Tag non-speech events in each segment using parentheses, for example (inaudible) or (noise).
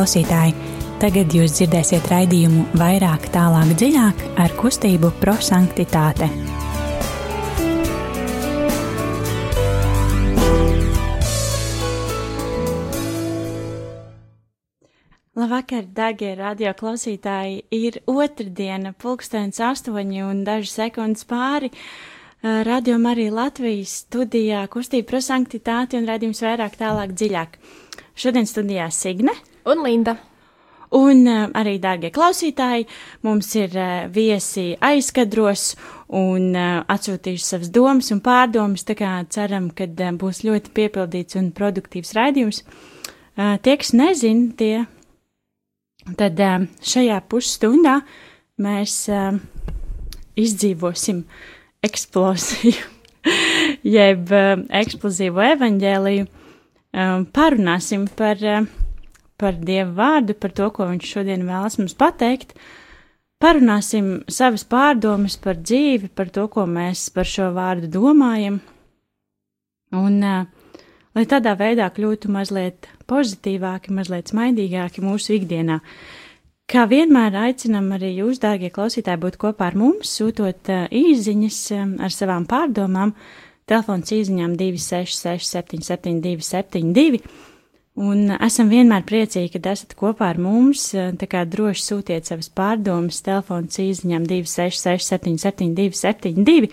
Klausītāji, tagad jūs dzirdēsiet raidījumu vairāk, tālāk, dziļāk ar kustību prosanktitāte. Labvakar, darbie radio klausītāji! Ir otrdiena, pulkstenis astoņi un dažas sekundes pāri. Radio Marija Latvijas studijā kustība prosanktitāte un redzījums vairāk, tālāk, dziļāk. Šodien studijā Signe un Linda. Un uh, arī, dārgie klausītāji, mums ir uh, viesi aizkadros un uh, atsūtījuši savas domas un pārdomas, tā kā ceram, ka būs ļoti piepildīts un produktīvs raidījums. Tie, kas nezin, tie, tad šajā pusstundā mēs izdzīvosim eksploziju, (laughs) jeb eksplozīvu evaņģēliju, parunāsim par par Dievu vārdu, par to, ko Viņš šodien vēlas mums pateikt. Parunāsim savas pārdomas par dzīvi, par to, ko mēs par šo vārdu domājam, un uh, lai tādā veidā kļūtu mazliet pozitīvāki, mazliet smaidīgāki mūsu ikdienā. Kā vienmēr aicinam arī jūs, dārgie klausītāji, būt kopā ar mums, sūtot uh, īziņas um, ar savām pārdomām. Telefons īziņām 266 772 72 Un esam vienmēr priecīgi, kad esat kopā ar mums. Tā kā droši sūtiet savas pārdomas, telefons īsiņām 266, 772, 72.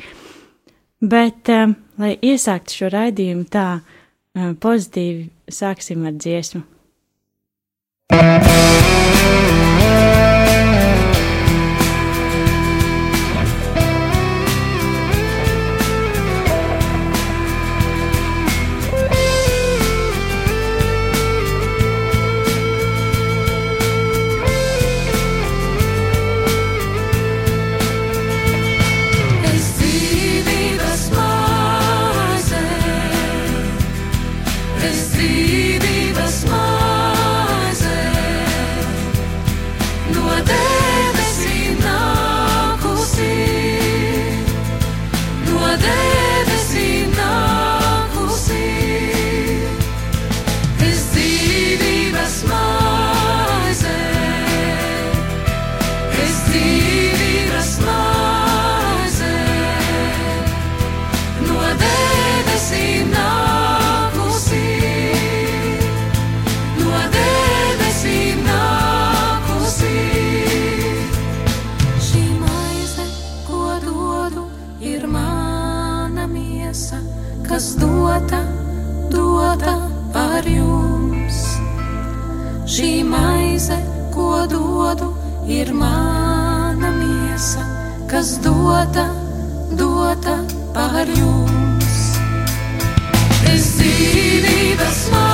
Bet, um, lai iesāktu šo raidījumu tā um, pozitīvi, sāksim ar dziesmu. tam kas dota, dota pār jums. Es dzīvības man.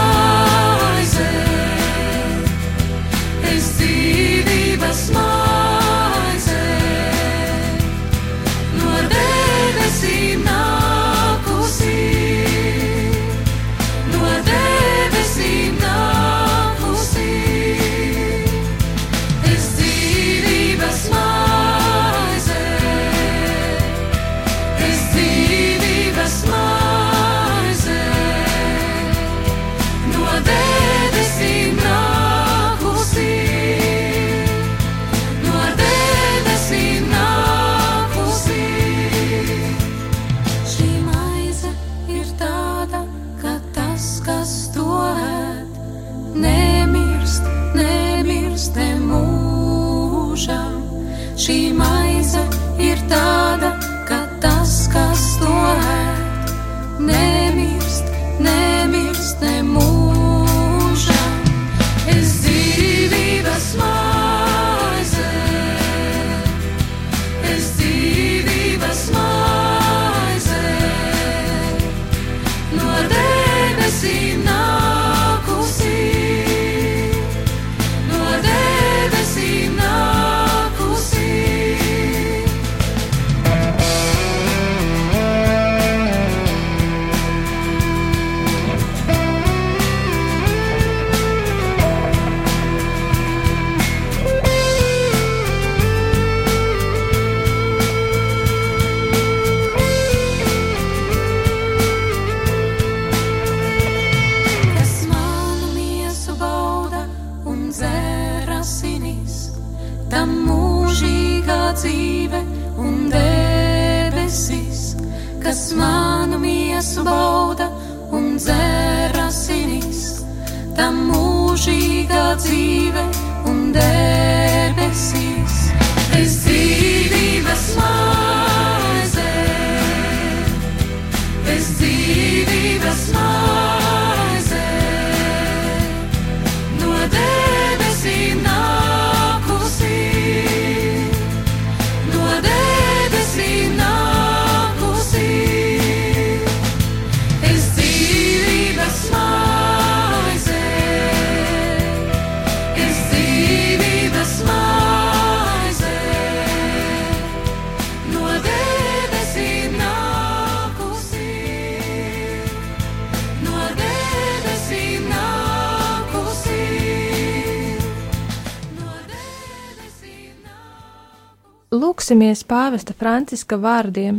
Lūksimies pāvesta Franciska vārdiem.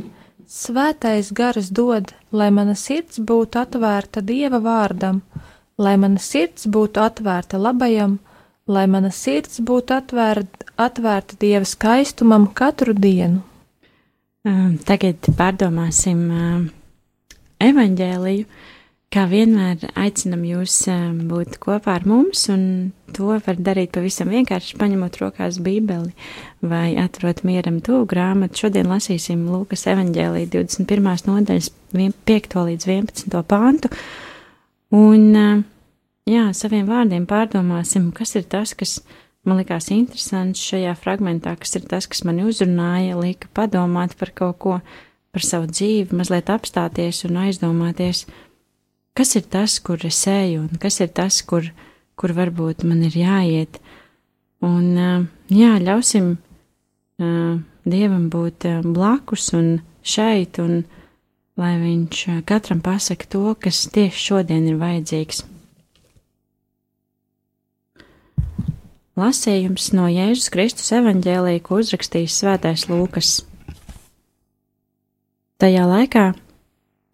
Svētais garas dod, lai mana sirds būtu atvērta Dieva vārdam, lai mana sirds būtu atvērta labajam, lai mana sirds būtu atvērt, atvērta Dieva skaistumam katru dienu. Tagad pārdomāsim evaņģēliju. Kā vienmēr aicinam jūs um, būt kopā ar mums, un to var darīt pavisam vienkārši, paņemot rokās bībeli vai atverot mieram tuvu grāmatu. Šodien lasīsim Lūkas evaņģēliju 21. nodaļas 5. līdz 11. pāntu. Un, um, jā, saviem vārdiem pārdomāsim, kas ir tas, kas man likās interesants šajā fragmentā, kas ir tas, kas mani uzrunāja, lika padomāt par kaut ko, par savu dzīvi, mazliet apstāties un aizdomāties, kas ir tas, kur es eju, un kas ir tas, kur, kur varbūt man ir jāiet. Un, jā, ļausim Dievam būt blakus un šeit, un lai Viņš katram pasaka to, kas tieši šodien ir vajadzīgs. Lasījums no Jēzus Kristus evaņģēlīja, ko uzrakstījis Svētais Lūkas. Tajā laikā,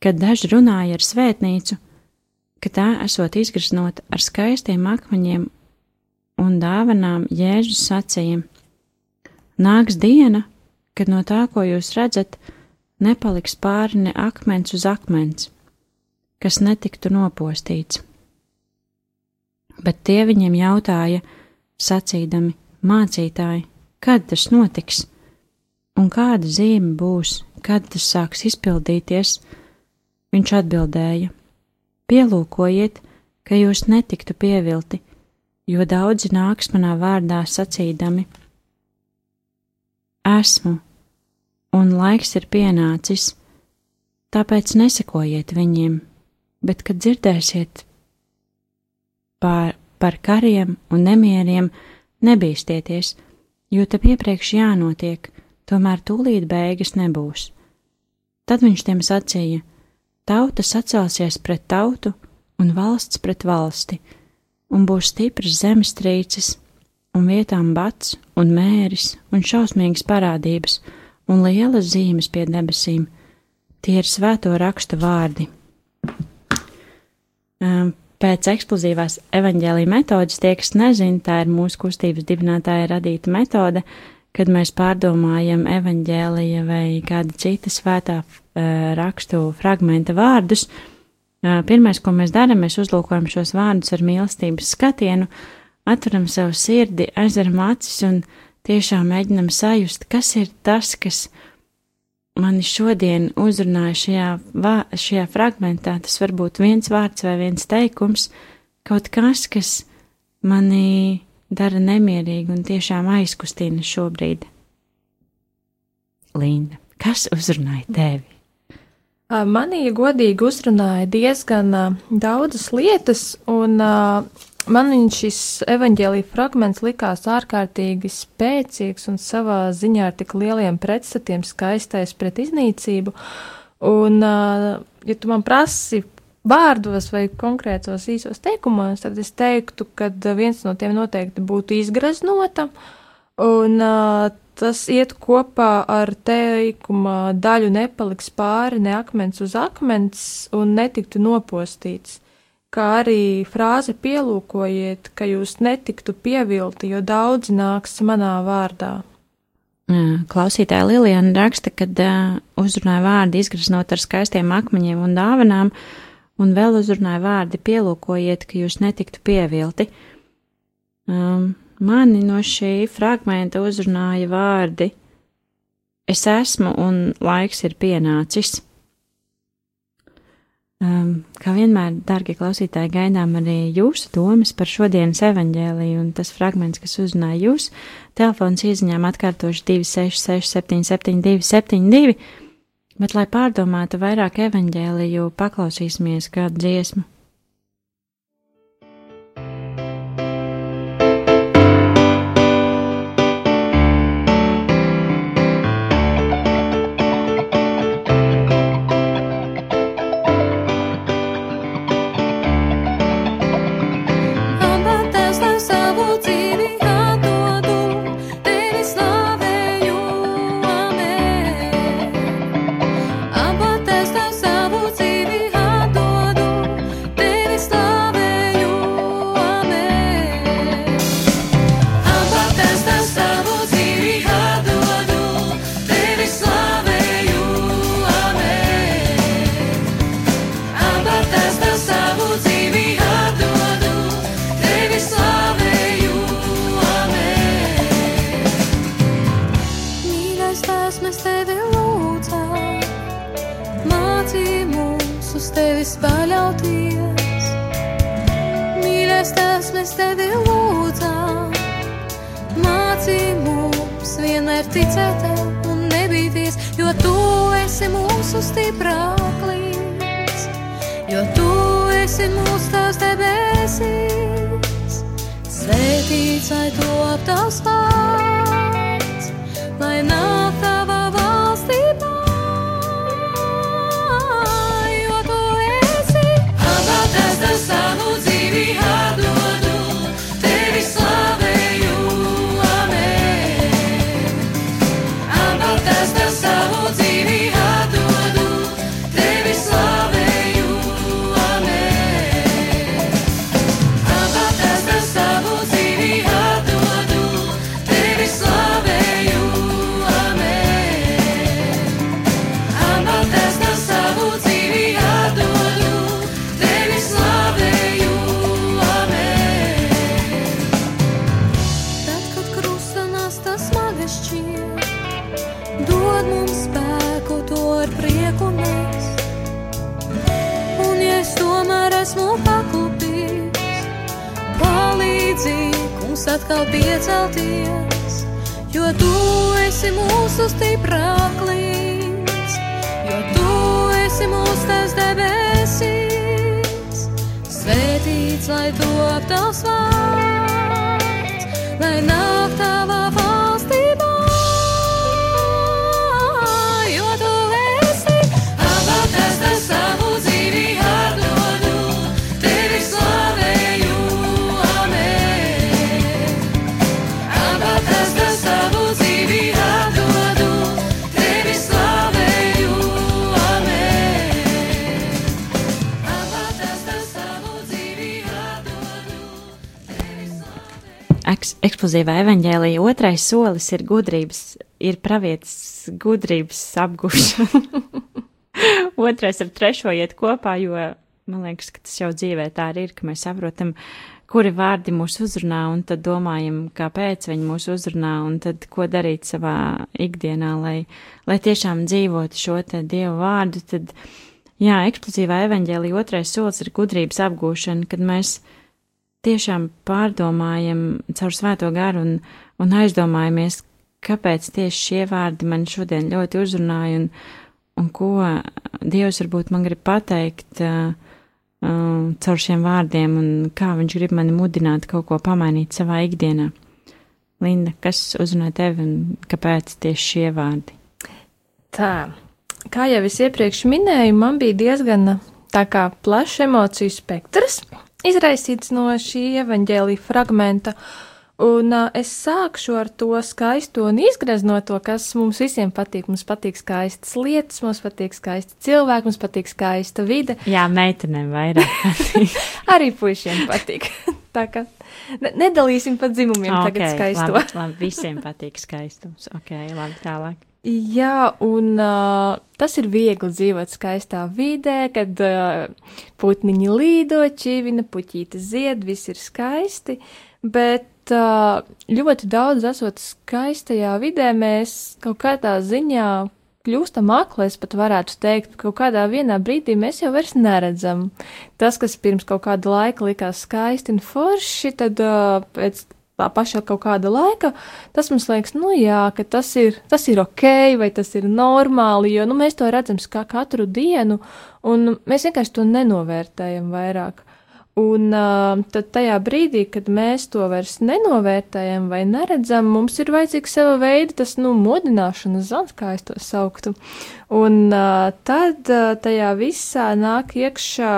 kad daži runāja ar svētnīcu, ka tā esot izgraznota ar skaistiem akmeņiem un dāvanām, Jēzus sacīja: Nāks diena, kad no tā, ko jūs redzat, nepaliks pāri ne akmens uz akmens, kas netiktu nopostīts. Bet tie viņiem jautāja, sacīdami: Mācītāji, kad tas notiks, un kāda zīme būs, kad tas sāks izpildīties? Viņš atbildēja: Pielūkojiet, ka jūs netiktu pievilti, jo daudzi nāks manā vārdā sacīdami: Esmu, un laiks ir pienācis, tāpēc nesekojiet viņiem, bet, kad dzirdēsiet pār, par kariem un nemieriem, nebīsties, jo tam iepriekš jānotiek, tomēr tūlīt beigas nebūs. Tad viņš tiem sacīja: Tauta sacelsies pret tautu un valsts pret valsti, un būs stipras zemestrīces, un vietām bats un mēris un šausmīgas parādības un lielas zīmes pie debesīm. Tie ir svēto rakstu vārdi. Um, Pēc eksplozīvās evaņģēlīja metodas, tie, kas nezina, tā ir mūsu kustības dibinātāja radīta metode, kad mēs pārdomājam evaņģēlīja vai kāda cita svētā uh, rakstu fragmenta vārdus. Uh, pirmais, ko mēs darām, mēs uzlūkojam šos vārdus ar mīlestības skatienu, atveram savu sirdi, aizveram acis un tiešām mēģinam sajust, kas ir tas, kas mani šodien uzrunāja šajā, vā, šajā fragmentā, tas var būt viens vārds vai viens teikums, kaut kas, kas mani dara nemierīgi un tiešām aizkustina šobrīd. Linda, kas uzrunāja tevi? Manī, godīgi, uzrunāja diezgan daudzas lietas, un man šis evaņģēlīja fragments likās ārkārtīgi spēcīgs un savā ziņā ar tik lieliem pretstatiem skaistais pret iznīcību. Un, ja tu man prasi vārdos vai konkrētos īsos teikumos, tad es teiktu, ka viens no tiem noteikti būtu izgraznota, un uh, tas iet kopā ar teikuma daļu nepaliks pāri ne akmens uz akmens un netiktu nopostīts. kā arī frāze pielūkojiet, ka jūs netiktu pievilti, jo daudzi nāks manā vārdā. Klausītāja Lilijana raksta, ka uh, uzrunāja vārdi izgraznot ar skaistiem akmeņiem un dāvanām, un vēl uzrunāja vārdi pielūkojiet, ka jūs netiktu pievilti. Um, mani no šī fragmenta uzrunāja vārdi es esmu un laiks ir pienācis. Um, kā vienmēr, darbie klausītāji, gaidām arī jūsu domas par šodienas evaņģēliju un tas fragments, kas uzrunāja jūs. Telefons ieziņām atkārtoši 266 772 72, bet, lai pārdomātu vairāk evaņģēliju, paklausīsimies kādu dziesmu. Svētīts, lai top tavs vārds, mūsu stiprāklis, jo tu esi mūsu tas debesīs. Svētīts, lai top tavs vārds, eksplozīvā evaņģēlīja otrais solis ir gudrības, ir pravietis gudrības apgūšana. (laughs) otrais ar trešo iet kopā, jo man liekas, ka tas jau dzīvē tā arī ir, ka mēs saprotam, kuri vārdi mūs uzrunā, un tad domājam, kāpēc viņi mūs uzrunā, un tad ko darīt savā ikdienā, lai, lai tiešām dzīvotu šo te dievu vārdu, tad, jā, eksplozīvā evaņģēlīja otrais solis ir gudrības apgūšana, kad mēs tiešām pārdomājam caur svēto garu un, un aizdomājamies, kāpēc tieši šie vārdi man šodien ļoti uzrunāja un, un ko Dievs varbūt man grib pateikt uh, uh, caur šiem vārdiem un kā viņš grib mani mudināt kaut ko pamainīt savā ikdienā. Linda, kas uzrunā tevi un kāpēc tieši šie vārdi? Tā, kā jau es iepriekš minēju, man bija diezgan tā kā plašs emociju spektrs izraisīts no šī evaņģēlīja fragmenta, Un uh, es sākšu ar to skaisto un izgreznoto, kas mums visiem patīk. Mums patīk skaistas lietas, mums patīk skaisti cilvēki, mums patīk skaista vide. Jā, meitenēm vairāk (laughs) patīk. Arī puišiem patīk. (laughs) Tā kā ne, nedalīsim pa dzimumiem okay, tagad skaisto. Labi, labi, visiem patīk skaistums. Ok, labi, tālāk. Jā, un uh, tas ir viegli dzīvot skaistā vidē, kad uh, putniņi līdo, čivina, puķīte zied, viss ir skaisti, bet uh, ļoti daudz esot skaistajā vidē, mēs kaut kādā ziņā kļūstam akli, es pat varētu teikt, ka kaut kādā vienā brīdī mēs jau vairs neredzam. Tas, kas pirms kaut kāda laika likās skaisti un forši, tad uh, pēc tā paša kaut kāda laika, tas mums liekas, nu jā, ka tas ir, tas ir ok, vai tas ir normāli, jo, nu, mēs to redzam kā katru dienu, un mēs vienkārši to nenovērtējam vairāk. Un uh, tad tajā brīdī, kad mēs to vairs nenovērtējam vai neredzam, mums ir vajadzīgs sava veida tas, nu, modināšanas zvans, kā es to sauktu. Un uh, tad uh, tajā visā nāk iekšā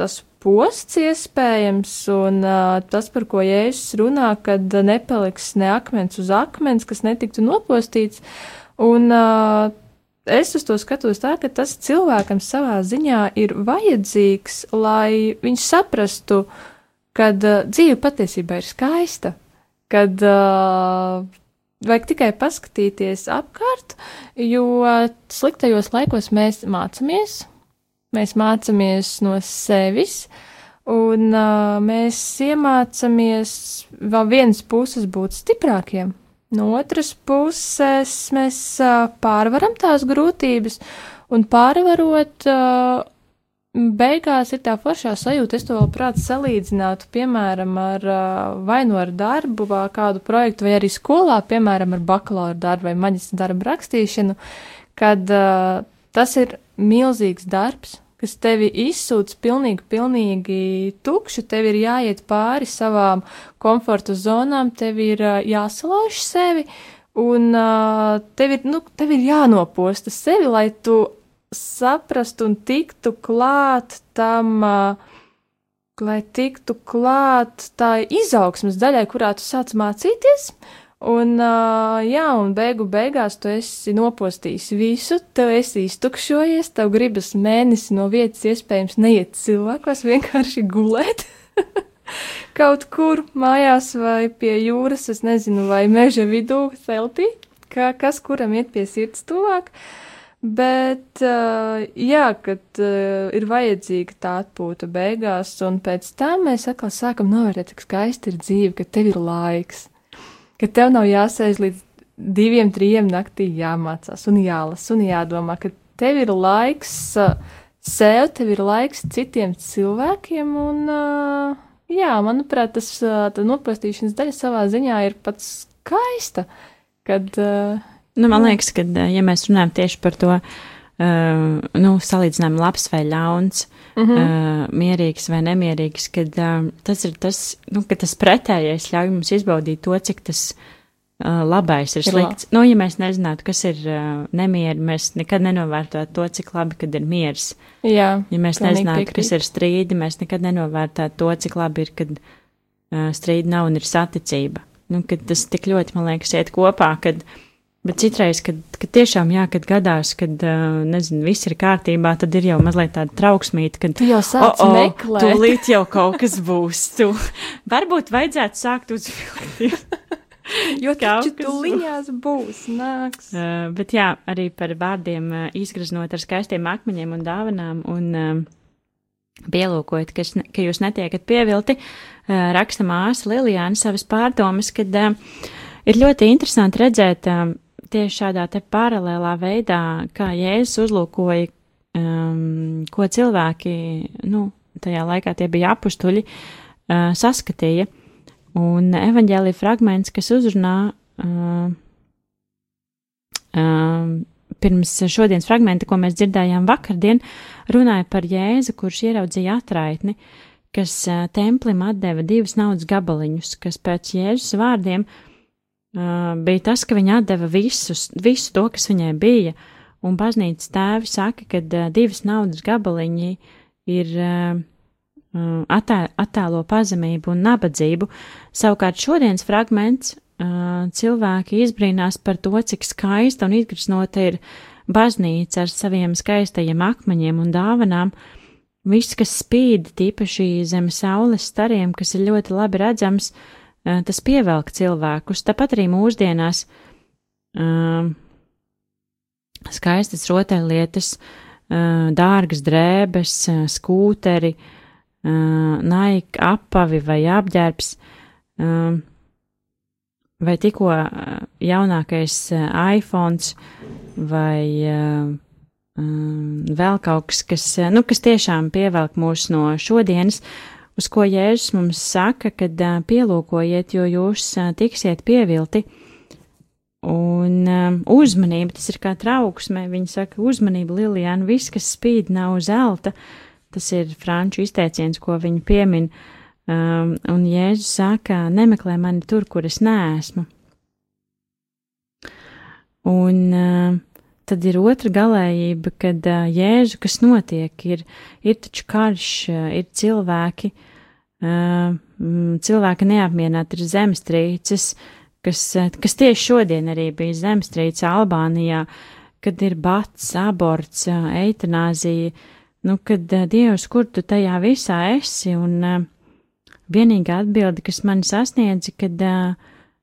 tas posts iespējams, un uh, tas, par ko Jēzus runā, kad nepaliks ne akmens uz akmens, kas netiktu nopostīts, un uh, es uz to skatos tā, ka tas cilvēkam savā ziņā ir vajadzīgs, lai viņš saprastu, kad uh, dzīve patiesībā ir skaista, kad uh, vajag tikai paskatīties apkārt, jo sliktajos laikos mēs mācāmies, Mēs mācāmies no sevis, un uh, mēs iemācāmies vēl vienas puses būt stiprākiem. No otras puses mēs uh, pārvaram tās grūtības, un pārvarot, uh, beigās ir tā foršā sajūta. Es to vēl prāt salīdzinātu, piemēram, ar uh, vai nu ar darbu, vai kādu projektu, vai arī skolā, piemēram, ar bakalaura darbu vai maģistra darbu rakstīšanu, kad uh, tas ir milzīgs darbs, kas tevi izsūc pilnīgi, pilnīgi tukšu, tev ir jāiet pāri savām komforta zonām, tev ir uh, jāsalauž sevi, un uh, tev, ir, nu, tev ir jānoposta sevi, lai tu saprastu un tiktu klāt tam, uh, lai tiktu klāt tā izaugsmas daļai, kurā tu sāc mācīties, Un, uh, jā, un beigu beigās tu esi nopostījis visu, tev esi iztukšojies, tev gribas mēnesi no vietas iespējams neiet cilvēkos, vienkārši gulēt. (laughs) Kaut kur mājās vai pie jūras, es nezinu, vai meža vidū celtī, kā, kas kuram iet pie sirds tuvāk. Bet, uh, jā, kad uh, ir vajadzīga tā atpūta beigās, un pēc tam mēs atkal sākam novērtēt, cik skaisti ir dzīve, ka tev ir laiks ka tev nav jāsēž līdz diviem, trim naktī jāmācās un jālasa un jādomā, ka tev ir laiks sev, tev ir laiks citiem cilvēkiem un, jā, manuprāt, tas nopastīšanas daļa savā ziņā ir pats skaista, kad. Nu, man liekas, ka, ja mēs runājam tieši par to, uh, nu, salīdzinām labs vai ļauns, mm -hmm. uh, mierīgs vai nemierīgs, kad uh, tas ir tas, nu, ka tas pretējais ļauj mums izbaudīt to, cik tas uh, labais ir, ir slikts. Lab. Nu, ja mēs nezinātu, kas ir uh, nemieri, mēs nekad nenovērtētu to, cik labi, kad ir miers. Jā, ja mēs nezinātu, piekrīt. kas ir strīdi, mēs nekad nenovērtētu to, cik labi ir, kad uh, strīdi nav un ir saticība. Nu, kad tas tik ļoti, man liekas, iet kopā, kad uh, Bet citreiz, kad, kad tiešām, jā, kad gadās, kad, nezinu, viss ir kārtībā, tad ir jau mazliet tāda trauksmīta, kad tu jau sāc oh, oh, meklēt. Tūlīt jau kaut kas būs. Tu (laughs) varbūt vajadzētu sākt uzvilkt. (laughs) jo taču tuliņās būs, nāks. Uh, bet jā, arī par vārdiem uh, izgraznot ar skaistiem akmeņiem un dāvanām un uh, pielūkojot, ka, ka jūs netiekat pievilti, uh, raksta māsa Lilijāna savas pārdomas, kad uh, ir ļoti interesanti redzēt, uh, tieši šādā te paralēlā veidā, kā Jēzus uzlūkoja, um, ko cilvēki, nu, tajā laikā tie bija apustuļi, uh, saskatīja. Un evaņģēlija fragments, kas uzrunā uh, uh, pirms šodienas fragmenta, ko mēs dzirdējām vakardien, runāja par Jēzu, kurš ieraudzīja atraitni, kas uh, templim atdeva divus naudas gabaliņus, kas pēc Jēzus vārdiem uh, bija tas, ka viņa atdeva visus, visu to, kas viņai bija, un baznīcas tēvi saka, ka divas naudas gabaliņi ir attē, attēlo pazemību un nabadzību. Savukārt šodienas fragments cilvēki izbrīnās par to, cik skaista un izgriznota ir baznīca ar saviem skaistajiem akmeņiem un dāvanām. Viss, kas spīd, tīpaši zem saules stariem, kas ir ļoti labi redzams, uh, tas pievelk cilvēkus. Tāpat arī mūsdienās uh, skaistas rotaļlietas, uh, dārgas drēbes, uh, skūteri, uh, naik, apavi vai apģērbs. Uh, vai tikko uh, jaunākais uh, iPhone vai uh, um, vēl kaut kas, kas, uh, nu, kas tiešām pievelk mūs no šodienas, uz ko Jēzus mums saka, kad pielūkojiet, jo jūs tiksiet pievilti. Un um, uzmanība, tas ir kā trauksme, viņi saka, uzmanība, Lilijāna, viss, kas spīd, nav zelta. Tas ir franču izteiciens, ko viņi piemin. Um, un Jēzus saka, nemeklē mani tur, kur es neesmu. Un uh, tad ir otra galējība, kad uh, Jēzu, kas notiek, ir, ir taču karš, ir cilvēki, uh, cilvēki neapmierināti ir zemestrīces, kas, uh, kas tieši šodien arī bija zemestrīce Albānijā, kad ir bats, aborts, uh, eitanāzija, nu, kad uh, Dievs, kur tu tajā visā esi, un uh, vienīgā atbilde, kas mani sasniedza, kad uh,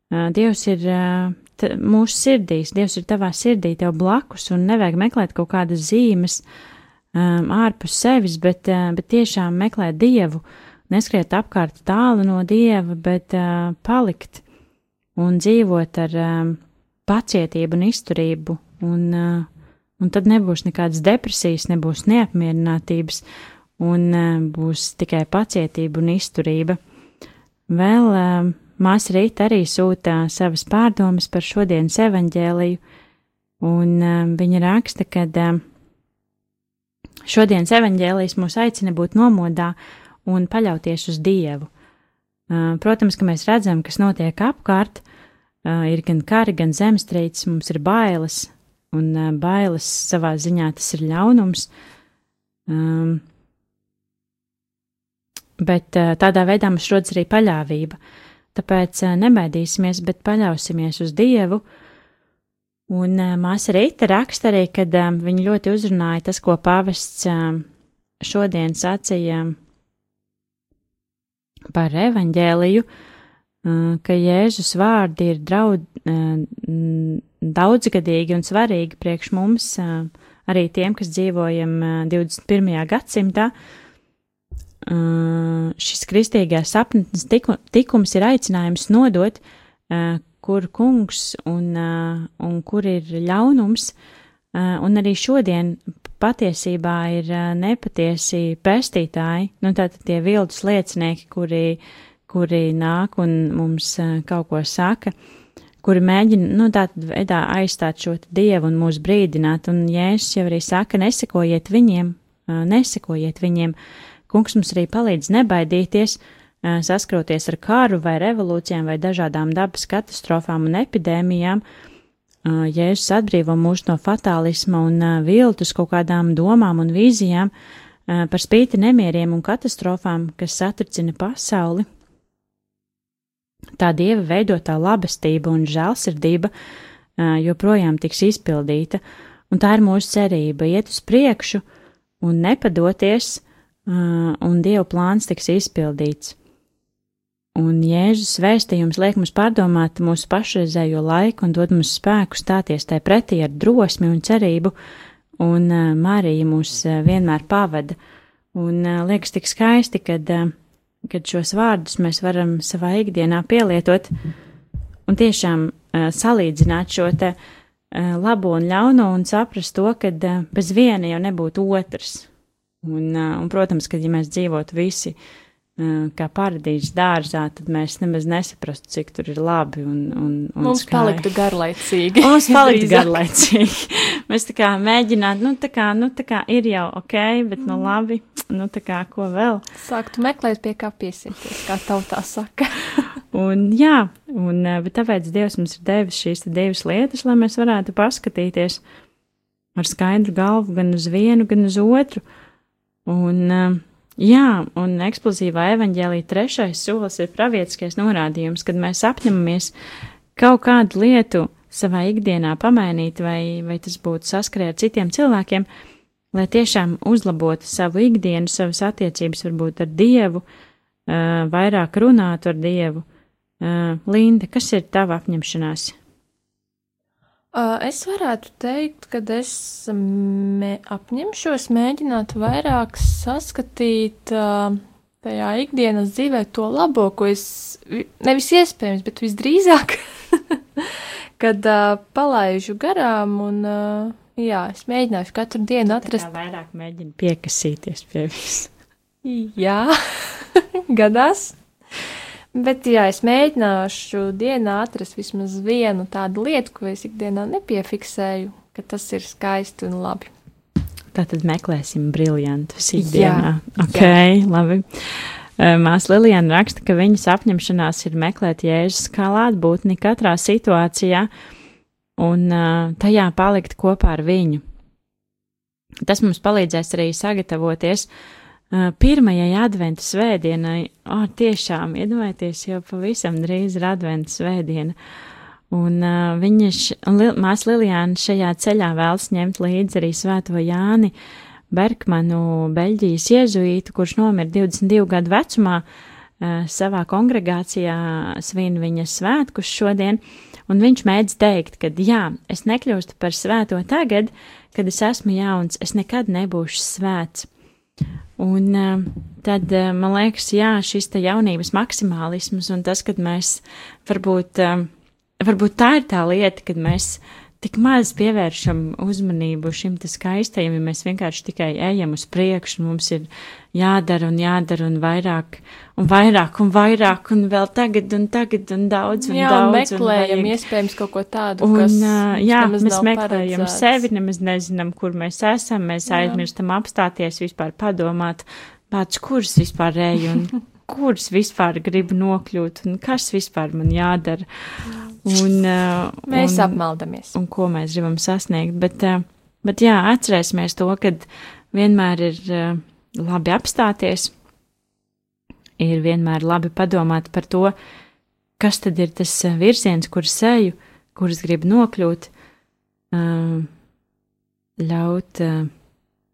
uh, Dievs ir uh, mūsu sirdīs, Dievs ir tavā sirdī, tev blakus, un nevajag meklēt kaut kādas zīmes ārpus sevis, bet, uh, bet tiešām meklēt Dievu, neskriet apkārt tālu no Dieva, bet uh, palikt un dzīvot ar um, pacietību un izturību, un, uh, un tad nebūs nekādas depresijas, nebūs neapmierinātības, un uh, būs tikai pacietība un izturība. Vēl uh, Māsa Rīta arī sūta savas pārdomas par šodienas evaņģēliju, un um, viņa raksta, ka um, šodienas evaņģēlijs mūs aicina būt nomodā un paļauties uz Dievu. Uh, protams, ka mēs redzam, kas notiek apkārt, uh, ir gan kari, gan zemestrīces, mums ir bailes, un uh, bailes savā ziņā tas ir ļaunums. Um, bet tādā veidā mums rodas arī paļāvība. Tāpēc nebaidīsimies, bet paļausimies uz Dievu. Un māsa Rīta raksta arī, ka um, viņa ļoti uzrunāja tas, ko pavests um, šodien sacīja par evaņģēliju, ka Jēzus vārdi ir draud, daudzgadīgi un svarīgi priekš mums, arī tiem, kas dzīvojam uh, 21. gadsimtā. Šis kristīgais sapnis tiku, tikums ir aicinājums nodot, kur kungs un, un kur ir ļaunums, un arī šodien patiesībā ir uh, nepatiesi pestītāji, nu tātad tie viltus liecinieki, kuri, kuri nāk un mums uh, kaut ko saka, kuri mēģina, nu tātad veidā aizstāt šo dievu un mūs brīdināt, un Jēzus jau arī saka, nesekojiet viņiem, uh, nesekojiet viņiem, Kungs mums arī palīdz nebaidīties, saskroties ar kāru vai revolūcijām vai dažādām dabas katastrofām un epidēmijām. Jēzus atbrīvo mūs no fatālisma un viltus kaut kādām domām un vīzijām par spīti nemieriem un katastrofām, kas satricina pasauli. Tā dieva veidotā labestība un žēlsirdība joprojām tiks izpildīta, un tā ir mūsu cerība iet uz priekšu un nepadoties, un Dieva plāns tiks izpildīts. Un Jēzus vēstījums liek mums pārdomāt mūsu pašreizējo laiku un dod mums spēku stāties tai pretī ar drosmi un cerību, un Marija mūs vienmēr pavada. Un liekas tik skaisti, kad, kad šos vārdus mēs varam savā ikdienā pielietot un tiešām salīdzināt šo te labo un ļauno un saprast to, ka bez viena jau nebūtu otrs Un, un, protams, ka ja mēs dzīvotu visi kā paradīzes dārzā, tad mēs nemaz nesaprastu, cik tur ir labi. Un, un, un Mums skai. paliktu garlaicīgi. Mums (laughs) paliktu garlaicīgi. mēs tā kā mēģinātu, nu tā kā, nu tā kā ir jau ok, bet nu labi, nu tā kā ko vēl. Sāktu meklēt, pie kā piesieties, kā tautā saka. (laughs) Un jā, un, eh, tāpēc Dievs mums ir devis šīs divas lietas, lai mēs varētu paskatīties ar skaidru galvu gan uz vienu, gan uz otru. Un, eh, Jā, un eksplozīvā evaņģēlī trešais solis ir pravietiskais norādījums, kad mēs apņemamies kaut kādu lietu savā ikdienā pamainīt, vai, vai tas būtu saskarē ar citiem cilvēkiem, lai tiešām uzlabotu savu ikdienu, savas attiecības varbūt ar Dievu, vairāk runātu ar Dievu. Linda, kas ir tava apņemšanās? Es varētu teikt, ka es mē, apņemšos mēģināt vairāk saskatīt tajā ikdienas dzīvē to labo, ko es vi- nevis iespējams, bet visdrīzāk, (laughs) kad palaižu garām un jā, es mēģināšu katru dienu atrast. Tā vairāk mēģina piekasīties pie visu. Jā, (laughs) gadās. Bet, jā, es mēģināšu dienā atrast vismaz vienu tādu lietu, ko es ikdienā nepiefiksēju, ka tas ir skaisti un labi. Tātad meklēsim briljantus Jā, ikdienā. Ok, labi. Māsa Lilijana raksta, ka viņas apņemšanās ir meklēt Jēzus klātbūtni katrā situācijā un uh, tajā palikt kopā ar viņu. Tas mums palīdzēs arī sagatavoties uh, pirmajai adventu svētdienai. O, tiešām, iedomājieties, jau pavisam drīz ir adventu svētdiena. Un uh, viņa, Lil, māsa Lilijāna šajā ceļā vēlas ņemt līdzi arī svēto Jāni Berkmanu, Beļģijas jēzuītu, kurš nomira 22 gadu vecumā, uh, savā kongregācijā svin viņa svētkus šodien, un viņš mēdz teikt, ka jā, es nekļūstu par svēto tagad, kad es esmu jauns, es nekad nebūšu svēts. Un uh, tad, uh, man liekas, jā, šis te jaunības maksimālisms un tas, kad mēs varbūt, uh, varbūt tā ir tā lieta, kad mēs tik maz pievēršam uzmanību šim te skaistajam, ja mēs vienkārši tikai ejam uz priekšu, un mums ir jādara un jādara un vairāk, un vairāk, un vairāk, un vēl tagad, un tagad, un daudz, un jā, un daudz. meklējam vajag- iespējams kaut ko tādu, Un, kas jā, mēs meklējam paredzēts. sevi, nemaz nezinām, kur mēs esam. Mēs Jā. aizmirstam apstāties, vispār padomāt, pats, kurš vispār ej un (laughs) kurš vispār grib nokļūt un kas vispār man jādara. Un, ā, Mēs un, apmaldamies. un ko mēs gribam sasniegt. Bet, ā, bet jā, atcerēsimies to, ka vienmēr ir ā, labi apstāties, ir vienmēr labi padomāt par to, kas tad ir tas virziens, kur seju, kurus grib nokļūt, ļaut,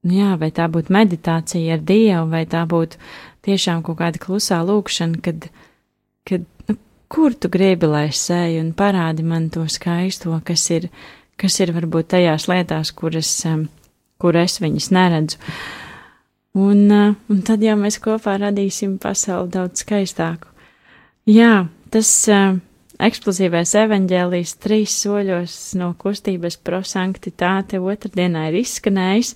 nu jā, vai tā būtu meditācija ar Dievu, vai tā būtu tiešām kaut kāda klusā lūkšana, kad, kad nu, kur tu gribi, lai es eju, un parādi man to skaisto, kas ir, kas ir varbūt tajās lietās, kuras, um, kur es viņas neredzu. Un, uh, un tad jau mēs kopā radīsim pasauli daudz skaistāku. Jā, tas uh, eksplozīvais evaņģēlijs trīs soļos no kustības prosanktitāte otrdienā ir izskanējis.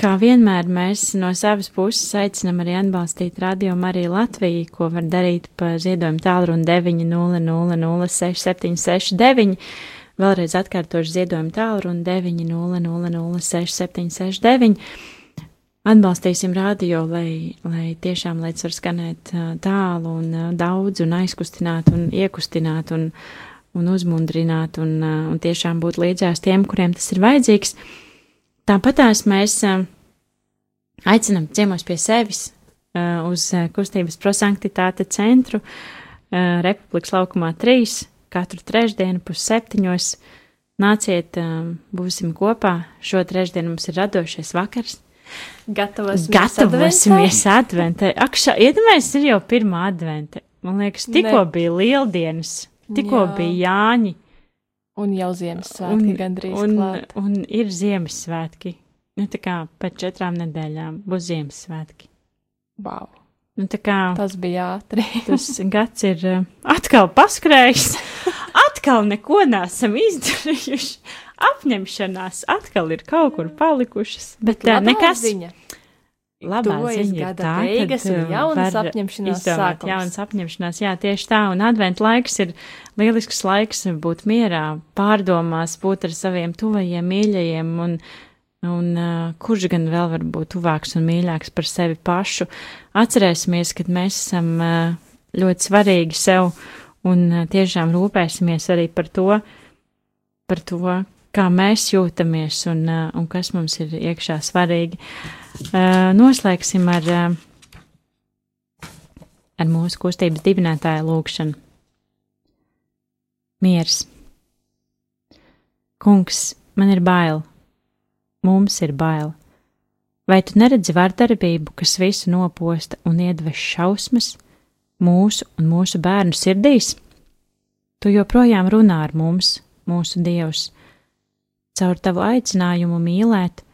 Kā vienmēr mēs no savas puses aicinam arī atbalstīt Radio Mariju Latviju, ko var darīt pa ziedojumu tālruni 900-6769. Vēlreiz atkārtošu ziedojumu tālruni 900-6769. Atbalstīsim radio, lai, lai tiešām līdz var skanēt tālu un daudz un aizkustināt un iekustināt un, un uzmundrināt un, un tiešām būt līdzās tiem, kuriem tas ir vajadzīgs. Tāpatās mēs aicinam ciemos pie sevis uz kustības prosanktitāte centru Republikas laukumā 3 katru trešdienu pus septiņos. Nāciet, būsim kopā. Šo trešdienu mums ir radošais vakars. Gatavosimies. Gatavosimies adventē. Ak, šā, iedomājieties, ir jau pirmā advente. Man liekas, tikko bija lieldienas, tikko Jā. bija Jāņi. Un jau Ziemassvētki gandrīz un, klāt. un ir Ziemassvētki. Nu, tā kā pēc četrām nedēļām būs Ziemassvētki. Wow, Nu, kā tas bija ātri. (laughs) tas gads ir uh, atkal paskrējis, (laughs) atkal neko nesam izdarījuši. Apņemšanās atkal ir kaut kur palikušas, bet tā Labā nekas. ziņa. Labā ziņa ir tā, beigas un uh, jaunas apņemšanās sākums. Jaunas apņemšanās, jā, tieši tā, un adventa laiks ir lielisks laiks būt mierā, pārdomās, būt ar saviem tuvajiem, mīļajiem, un, un uh, kurš gan vēl var būt tuvāks un mīļāks par sevi pašu. Atcerēsimies, ka mēs esam uh, ļoti svarīgi sev, un uh, tiešām rūpēsimies arī par to, par to, kā mēs jūtamies un, uh, un kas mums ir iekšā svarīgi. Uh, noslēgsim ar, uh, ar mūsu kustības dibinātāja lūgšanu. Miers. Kungs, man ir bail, mums ir bail. Vai tu neredzi vardarbību, kas visu noposta un iedvež šausmas mūsu un mūsu bērnu sirdīs? Tu joprojām runā ar mums, mūsu Dievs, caur tavu aicinājumu mīlēt,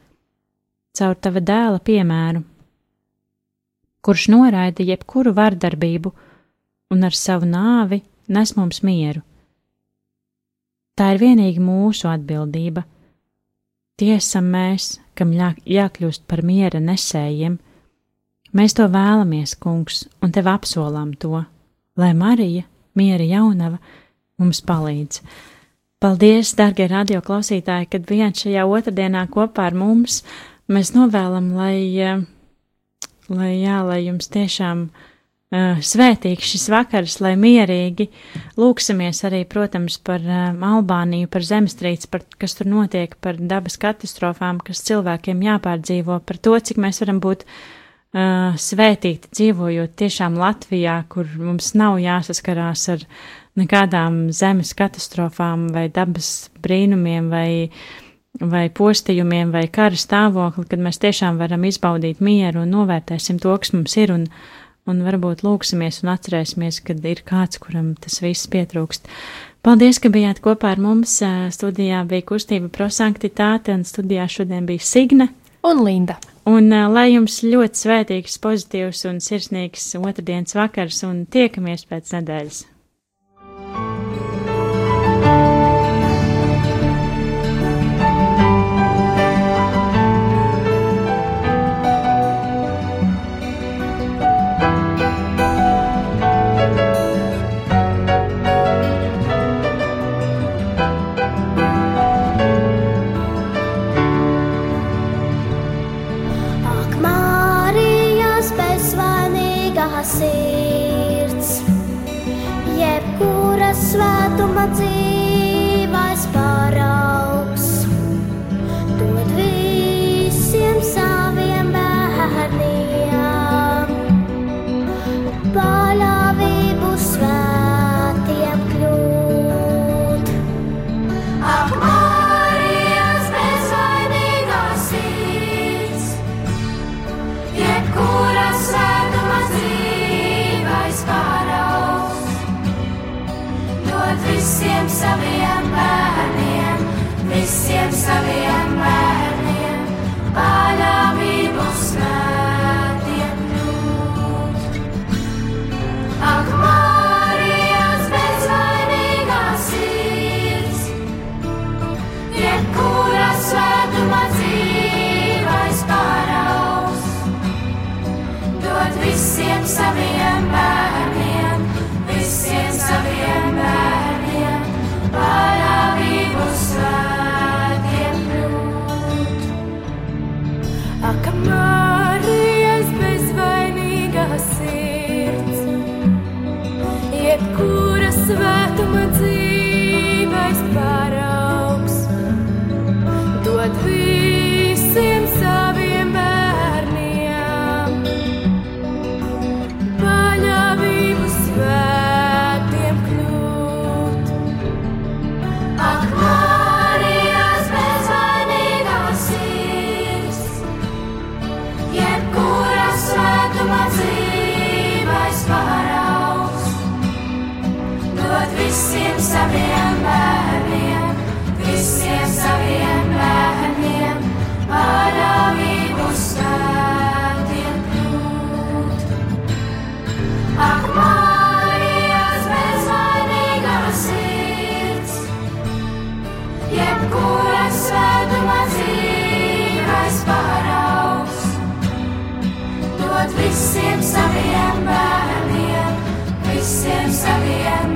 caur tava dēla piemēru, kurš noraida jebkuru vardarbību un ar savu nāvi nes mums mieru. Tā ir vienīgi mūsu atbildība. Tie esam mēs, kam jā, jākļūst par miera nesējiem. Mēs to vēlamies, kungs, un tev apsolām to, lai Marija, miera jaunava, mums palīdz. Paldies, darbie radioklausītāji, kad bijāt šajā otrdienā kopā ar mums. Mēs novēlam, lai, eh, lai, jā, lai jums tiešām uh, svētīgs šis vakars, lai mierīgi lūksimies arī, protams, par uh, Albāniju, par zemestrīci, par kas tur notiek, par dabas katastrofām, kas cilvēkiem jāpārdzīvo, par to, cik mēs varam būt uh, svētīti dzīvojot tiešām Latvijā, kur mums nav jāsaskarās ar nekādām zemes katastrofām vai dabas brīnumiem vai, vai postījumiem vai kara stāvokli, kad mēs tiešām varam izbaudīt mieru un novērtēsim to, kas mums ir un, un varbūt lūksimies un atcerēsimies, kad ir kāds, kuram tas viss pietrūkst. Paldies, ka bijāt kopā ar mums. Studijā bija kustība prosanktitāte un studijā šodien bija Signe. Un Linda. Un uh, lai jums ļoti svētīgs, pozitīvs un sirsnīgs otrdienas vakars un tiekamies pēc nedēļas. と街 Come on. Saviem bērniem, visiem saviem bērniem,